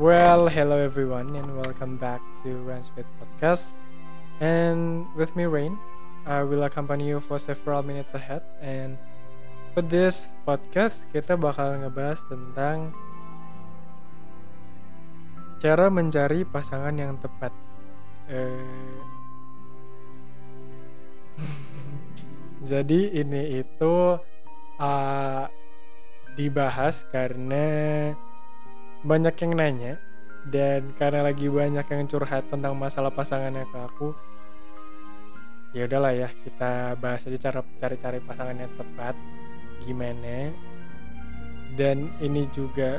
Well, hello everyone, and welcome back to Ransfit Podcast. And with me, Rain, I will accompany you for several minutes ahead. And for this podcast, kita bakal ngebahas tentang cara mencari pasangan yang tepat. Eh, Jadi ini itu uh, dibahas karena banyak yang nanya dan karena lagi banyak yang curhat tentang masalah pasangannya ke aku ya udahlah ya kita bahas aja cara cari-cari pasangan yang tepat gimana. Dan ini juga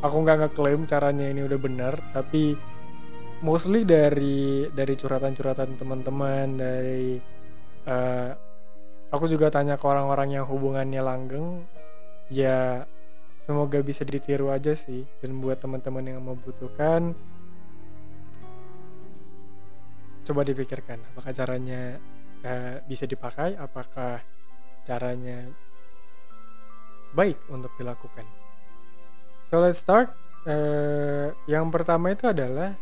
aku nggak ngeklaim caranya ini udah bener tapi mostly dari dari curhatan-curhatan teman-teman dari uh, aku juga tanya ke orang-orang yang hubungannya langgeng ya semoga bisa ditiru aja sih. Dan buat teman-teman yang membutuhkan coba dipikirkan apakah caranya uh, bisa dipakai? Apakah caranya baik untuk dilakukan? So let's start. Uh, yang pertama itu adalah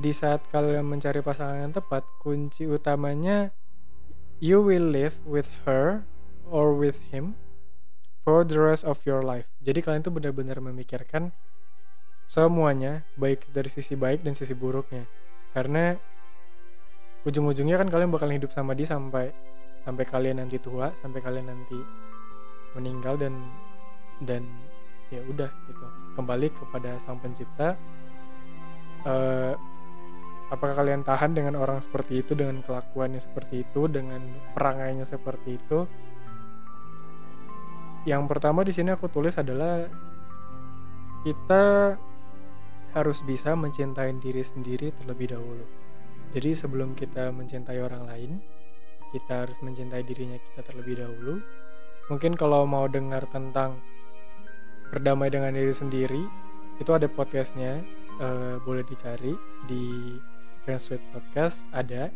di saat kalian mencari pasangan yang tepat kunci utamanya you will live with her or with him for the rest of your life. Jadi kalian tuh benar-benar memikirkan semuanya baik dari sisi baik dan sisi buruknya. Karena ujung-ujungnya kan kalian bakal hidup sama dia sampai sampai kalian nanti tua, sampai kalian nanti meninggal dan dan ya udah gitu. Kembali kepada sang pencipta. Uh, apakah kalian tahan dengan orang seperti itu dengan kelakuannya seperti itu dengan perangainya seperti itu yang pertama di sini aku tulis adalah kita harus bisa mencintai diri sendiri terlebih dahulu jadi sebelum kita mencintai orang lain kita harus mencintai dirinya kita terlebih dahulu mungkin kalau mau dengar tentang berdamai dengan diri sendiri itu ada podcastnya uh, boleh dicari di Grand Sweet Podcast ada.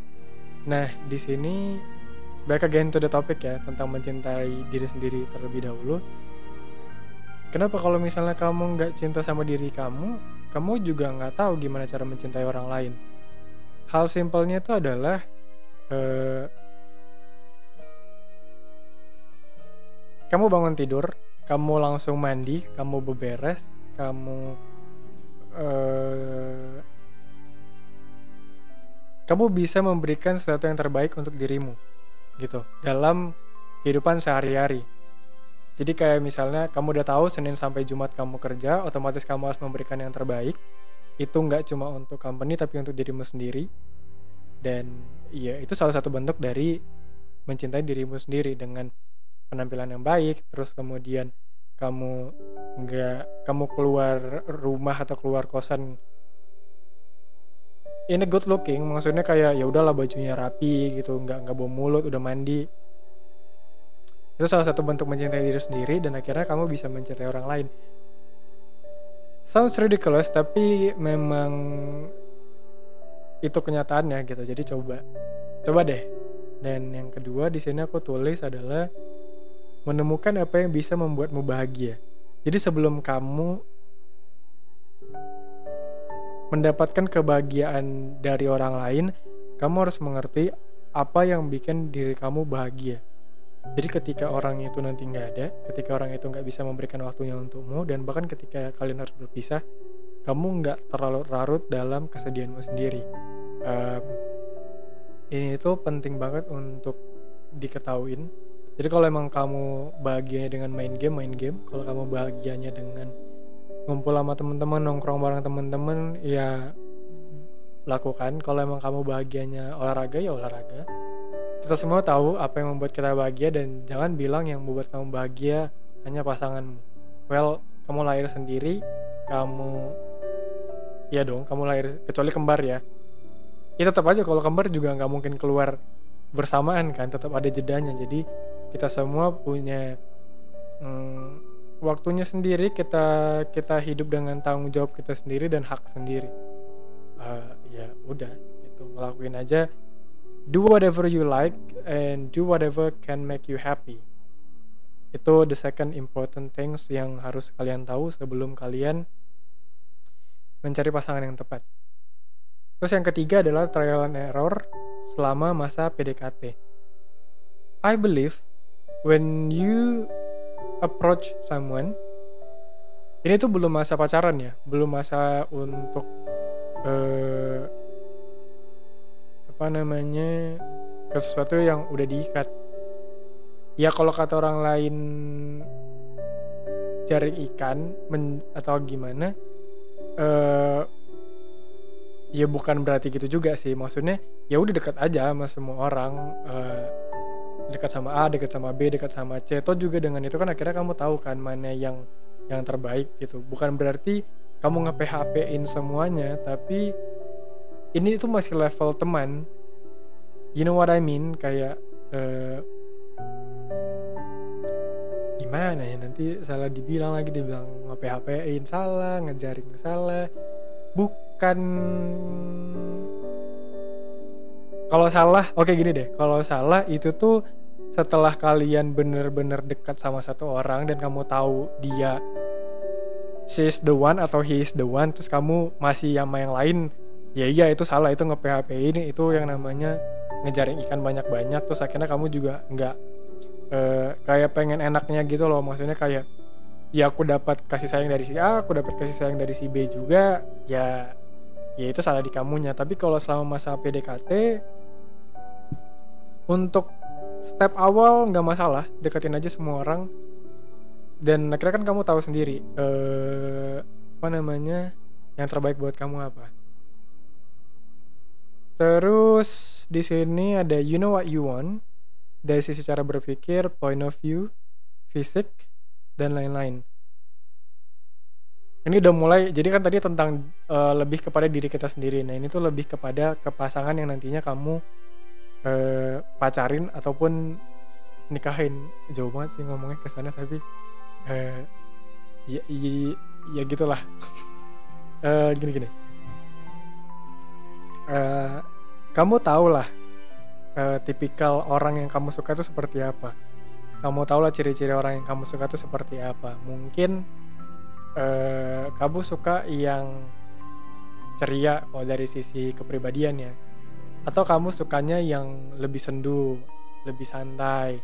Nah, di sini back again to the topic ya tentang mencintai diri sendiri terlebih dahulu. Kenapa kalau misalnya kamu nggak cinta sama diri kamu, kamu juga nggak tahu gimana cara mencintai orang lain. Hal simpelnya itu adalah uh, kamu bangun tidur, kamu langsung mandi, kamu beberes, kamu uh, kamu bisa memberikan sesuatu yang terbaik untuk dirimu gitu dalam kehidupan sehari-hari. Jadi kayak misalnya kamu udah tahu Senin sampai Jumat kamu kerja otomatis kamu harus memberikan yang terbaik. Itu nggak cuma untuk company tapi untuk dirimu sendiri. Dan ya itu salah satu bentuk dari mencintai dirimu sendiri dengan penampilan yang baik terus kemudian kamu nggak kamu keluar rumah atau keluar kosan ini good looking maksudnya kayak ya udahlah bajunya rapi gitu. Nggak nggak bau mulut udah mandi. Itu salah satu bentuk mencintai diri sendiri dan akhirnya kamu bisa mencintai orang lain. Sounds ridiculous tapi memang itu kenyataannya gitu. Jadi coba coba deh. Dan yang kedua di sini aku tulis adalah menemukan apa yang bisa membuatmu bahagia. Jadi sebelum kamu mendapatkan kebahagiaan dari orang lain, kamu harus mengerti apa yang bikin diri kamu bahagia. Jadi ketika orang itu nanti nggak ada, ketika orang itu nggak bisa memberikan waktunya untukmu, dan bahkan ketika kalian harus berpisah, kamu nggak terlalu larut dalam kesedihanmu sendiri. Um, ini itu penting banget untuk diketahuin. Jadi kalau emang kamu bahagianya dengan main game, main game. Kalau kamu bahagianya dengan ngumpul sama temen-temen nongkrong bareng temen-temen ya lakukan. Kalau emang kamu bahagianya olahraga ya olahraga. Kita semua tahu apa yang membuat kita bahagia dan jangan bilang yang membuat kamu bahagia hanya pasanganmu. Well kamu lahir sendiri kamu ya dong kamu lahir kecuali kembar ya. Ya tetap aja kalau kembar juga nggak mungkin keluar bersamaan kan tetap ada jedanya. Jadi kita semua punya hmm, waktunya sendiri kita kita hidup dengan tanggung jawab kita sendiri dan hak sendiri uh, ya udah gitu ngelakuin aja do whatever you like and do whatever can make you happy itu the second important things yang harus kalian tahu sebelum kalian mencari pasangan yang tepat. Terus yang ketiga adalah trial and error selama masa PDKT. I believe when you approach someone ini tuh belum masa pacaran ya, belum masa untuk uh, apa namanya ke sesuatu yang udah diikat. Ya kalau kata orang lain jaring ikan men, atau gimana, uh, ya bukan berarti gitu juga sih. Maksudnya ya udah dekat aja sama semua orang. Uh, dekat sama A, dekat sama B, dekat sama C. Toh juga dengan itu kan akhirnya kamu tahu kan mana yang yang terbaik gitu. Bukan berarti kamu nge-PHP-in semuanya, tapi ini itu masih level teman. You know what I mean? Kayak uh, gimana ya nanti salah dibilang lagi dibilang nge-PHP-in salah, ngejaring salah. Bukan kalau salah oke okay, gini deh kalau salah itu tuh setelah kalian bener-bener dekat sama satu orang dan kamu tahu dia she is the one atau he is the one terus kamu masih sama yang lain ya iya itu salah itu nge PHP ini itu yang namanya ngejaring ikan banyak-banyak terus akhirnya kamu juga nggak uh, kayak pengen enaknya gitu loh maksudnya kayak ya aku dapat kasih sayang dari si A aku dapat kasih sayang dari si B juga ya ya itu salah di kamunya. Tapi kalau selama masa PDKT untuk step awal nggak masalah deketin aja semua orang. Dan akhirnya kan kamu tahu sendiri eh, apa namanya yang terbaik buat kamu apa. Terus di sini ada you know what you want. Dari sisi cara berpikir point of view fisik dan lain-lain. Ini udah mulai jadi kan tadi tentang uh, lebih kepada diri kita sendiri. Nah ini tuh lebih kepada kepasangan yang nantinya kamu uh, pacarin ataupun nikahin. Jauh banget sih ngomongnya ke tapi uh, ya, ya, ya gitulah. Uh, gini gini. Uh, kamu tau lah uh, tipikal orang yang kamu suka itu seperti apa. Kamu tau lah ciri-ciri orang yang kamu suka itu seperti apa. Mungkin uh, kamu suka yang ceria kalau dari sisi kepribadian ya atau kamu sukanya yang lebih sendu lebih santai.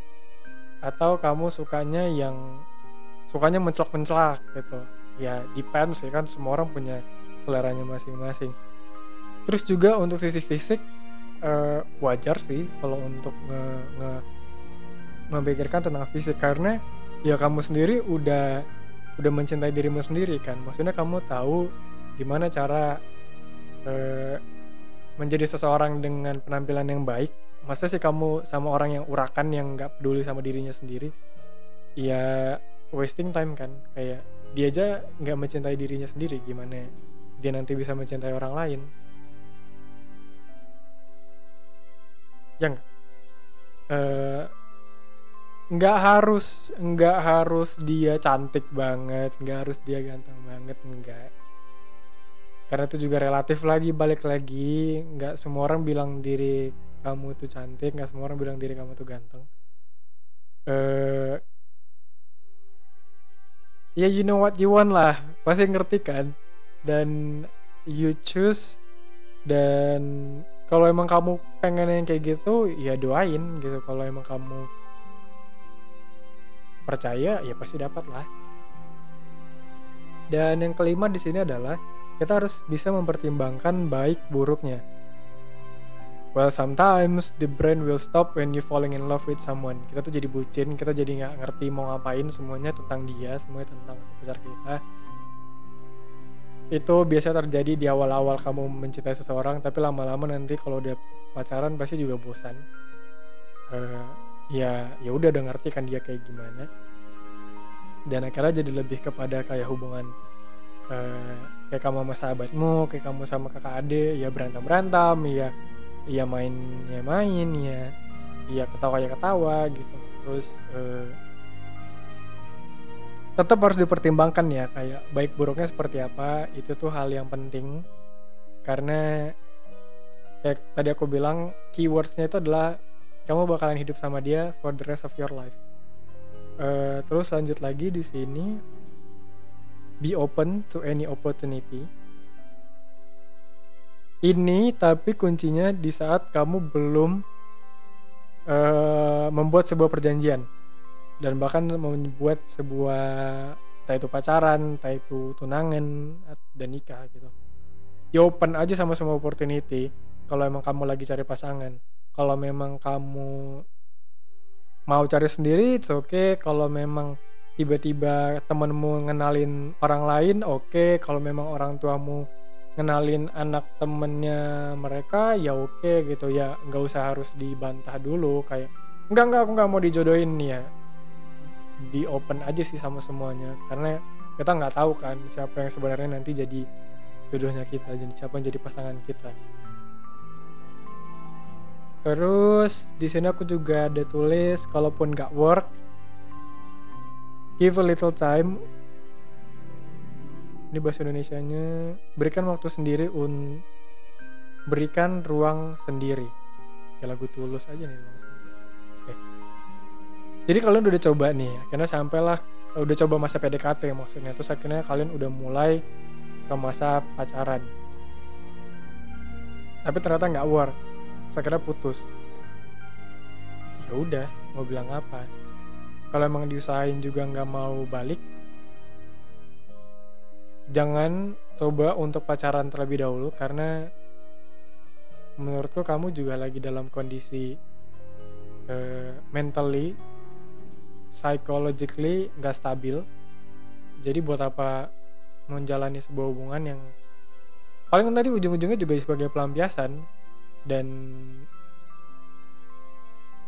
Atau kamu sukanya yang sukanya mencelak-mencelak gitu. Ya depends ya kan semua orang punya seleranya masing-masing. Terus juga untuk sisi fisik uh, wajar sih kalau untuk nge, nge memikirkan tentang fisik. Karena ya kamu sendiri udah udah mencintai dirimu sendiri kan. Maksudnya kamu tahu gimana cara uh, menjadi seseorang dengan penampilan yang baik masa sih kamu sama orang yang urakan yang nggak peduli sama dirinya sendiri? Ya wasting time kan. Kayak dia aja nggak mencintai dirinya sendiri gimana dia nanti bisa mencintai orang lain? Yang uh, nggak harus nggak harus dia cantik banget nggak harus dia ganteng banget enggak karena itu juga relatif lagi balik lagi. Nggak semua orang bilang diri kamu tuh cantik nggak semua orang bilang diri kamu tuh ganteng. Uh, ya you know what you want lah. Pasti ngerti kan? Dan you choose dan kalau emang kamu pengen yang kayak gitu ya doain gitu. Kalau emang kamu percaya ya pasti dapat lah dan yang kelima di sini adalah kita harus bisa mempertimbangkan baik buruknya Well, sometimes the brain will stop when you falling in love with someone. Kita tuh jadi bucin, kita jadi nggak ngerti mau ngapain semuanya tentang dia, semuanya tentang sebesar kita. Itu biasa terjadi di awal-awal kamu mencintai seseorang, tapi lama-lama nanti kalau udah pacaran pasti juga bosan. Uh, ya ya udah udah ngerti kan dia kayak gimana dan akhirnya jadi lebih kepada kayak hubungan uh, kayak kamu sama sahabatmu kayak kamu sama kakak adik ya berantem berantem ya ya main ya main ya ya ketawa ya ketawa gitu. Terus uh, tetap harus dipertimbangkan ya kayak baik buruknya seperti apa itu tuh hal yang penting. Karena kayak tadi aku bilang keywordsnya itu adalah kamu bakalan hidup sama dia for the rest of your life. Uh, terus lanjut lagi di sini, be open to any opportunity. ini tapi kuncinya di saat kamu belum uh, membuat sebuah perjanjian dan bahkan membuat sebuah entah itu pacaran, entah itu tunangan dan nikah gitu. Ya open aja sama semua opportunity. Kalau emang kamu lagi cari pasangan, kalau memang kamu mau cari sendiri, it's okay. Kalau memang tiba-tiba temenmu ngenalin orang lain, oke. Okay. Kalau memang orang tuamu ngenalin anak temennya mereka, ya oke okay, gitu. Ya nggak usah harus dibantah dulu kayak enggak enggak aku nggak mau dijodohin ya. Di open aja sih sama semuanya karena kita nggak tahu kan siapa yang sebenarnya nanti jadi jodohnya kita, jadi siapa yang jadi pasangan kita. Terus di sini aku juga ada tulis kalaupun gak work, give a little time. Ini bahasa Indonesia-nya berikan waktu sendiri un berikan ruang sendiri. Kayak lagu tulus aja nih ruang sendiri. Oke. Jadi kalian udah coba nih, akhirnya sampailah udah coba masa PDKT maksudnya terus akhirnya kalian udah mulai ke masa pacaran. Tapi ternyata nggak work saya kira putus ya udah mau bilang apa kalau emang diusahain juga nggak mau balik jangan coba untuk pacaran terlebih dahulu karena menurutku kamu juga lagi dalam kondisi uh, mentally psychologically nggak stabil. Jadi buat apa menjalani sebuah hubungan yang paling tadi ujung-ujungnya juga sebagai pelampiasan dan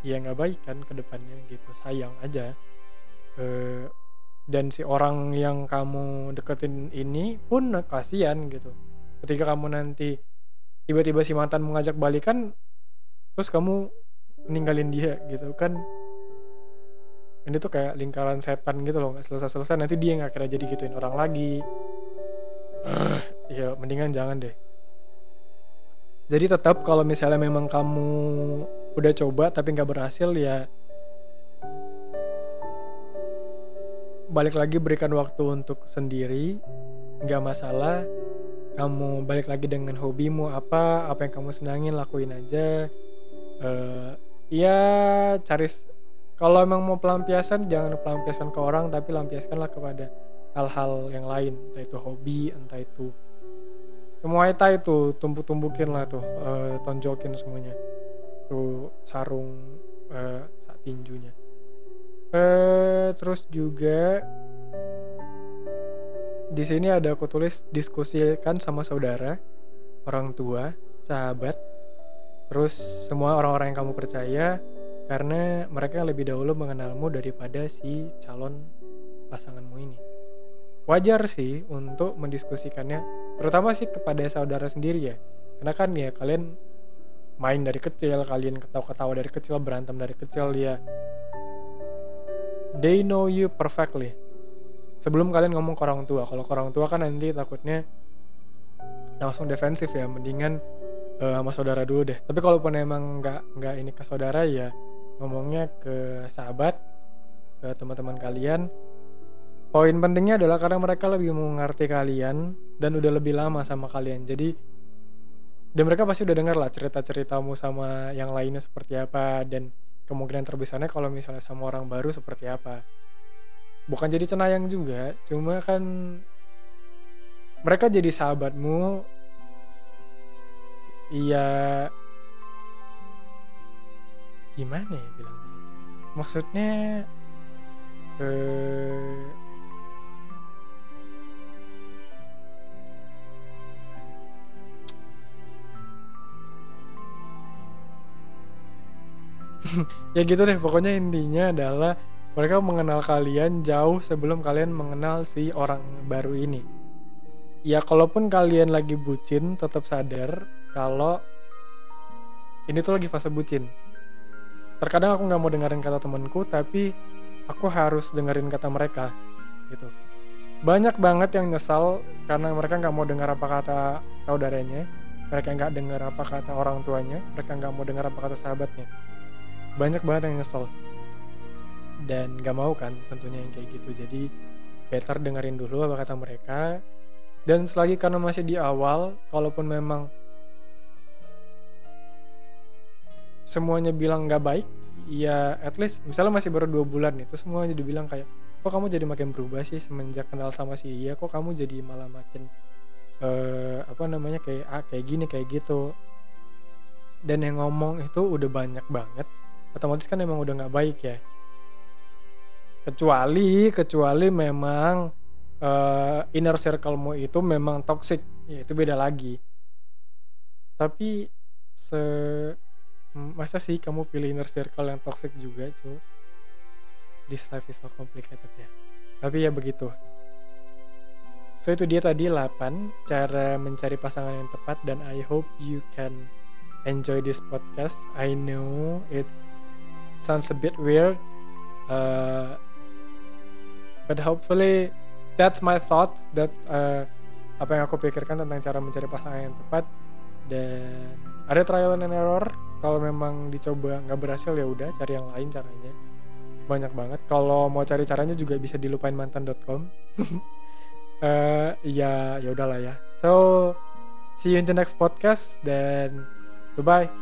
ya nggak baik kan ke depannya gitu sayang aja. E, dan si orang yang kamu deketin ini pun kasihan gitu. Ketika kamu nanti tiba-tiba si mantan mengajak balikan terus kamu ninggalin dia gitu kan. Ini tuh kayak lingkaran setan gitu loh nggak selesai-selesai nanti dia nggak kira jadi gituin orang lagi. Uh, ya mendingan jangan deh. Jadi tetap kalau misalnya memang kamu udah coba tapi nggak berhasil ya balik lagi berikan waktu untuk sendiri. Nggak masalah kamu balik lagi dengan hobimu apa apa yang kamu senangin lakuin aja. Uh, ya cari kalau emang mau pelampiasan jangan pelampiasan ke orang tapi lampiaskanlah kepada hal-hal yang lain. Entah itu hobi entah itu Muay Thai tuh tumbuk-tumbukin lah tuh uh, tonjokin semuanya tuh sarung uh, saat tinjunya. Uh, terus juga di sini ada aku tulis diskusikan sama saudara orang tua sahabat. Terus semua orang-orang yang kamu percaya karena mereka lebih dahulu mengenalmu daripada si calon pasanganmu ini. Wajar sih untuk mendiskusikannya terutama sih kepada saudara sendiri ya. Karena kan ya kalian main dari kecil kalian ketawa-ketawa dari kecil berantem dari kecil ya. They know you perfectly. Sebelum kalian ngomong ke orang tua. Kalau ke orang tua kan nanti takutnya langsung defensif ya. Mendingan uh, sama saudara dulu deh. Tapi kalaupun emang nggak nggak ini ke saudara ya ngomongnya ke sahabat ke teman-teman kalian. Poin pentingnya adalah karena mereka lebih mengerti kalian dan udah lebih lama sama kalian. Jadi dan mereka pasti udah dengar lah cerita-ceritamu sama yang lainnya seperti apa dan kemungkinan terbesarnya kalau misalnya sama orang baru seperti apa. Bukan jadi cenayang juga cuma kan mereka jadi sahabatmu. Iya. Gimana ya bilangnya? Maksudnya eh ya gitu deh pokoknya intinya adalah mereka mengenal kalian jauh sebelum kalian mengenal si orang baru ini. Ya kalaupun kalian lagi bucin tetap sadar kalau ini tuh lagi fase bucin. Terkadang aku nggak mau dengerin kata temanku tapi aku harus dengerin kata mereka gitu. Banyak banget yang nyesal karena mereka nggak mau dengar apa kata saudaranya mereka nggak dengar apa kata orang tuanya mereka nggak mau dengar apa kata sahabatnya banyak banget yang nyesel. Dan gak mau kan tentunya yang kayak gitu. Jadi better dengerin dulu apa kata mereka. Dan selagi karena masih di awal kalaupun memang semuanya bilang nggak baik ya at least misalnya masih baru dua bulan nih terus semuanya dibilang kayak kok kamu jadi makin berubah sih semenjak kenal sama si iya? Kok kamu jadi malah makin uh, apa namanya kayak ah, kayak gini kayak gitu? Dan yang ngomong itu udah banyak banget otomatis kan emang udah nggak baik ya. Kecuali kecuali memang uh, inner circlemu itu memang toxic ya itu beda lagi. Tapi se masa sih kamu pilih inner circle yang toxic juga cuy this life is so complicated ya. Tapi ya begitu. So itu dia tadi 8 cara mencari pasangan yang tepat dan I hope you can enjoy this podcast. I know it sounds a bit weird uh, but hopefully that's my thoughts that uh, apa yang aku pikirkan tentang cara mencari pasangan yang tepat. Dan ada trial and error. Kalau memang dicoba nggak berhasil ya udah cari yang lain caranya. Banyak banget. Kalau mau cari caranya juga bisa di lupainmantan.com uh, ya ya udahlah ya. So see you in the next podcast dan bye bye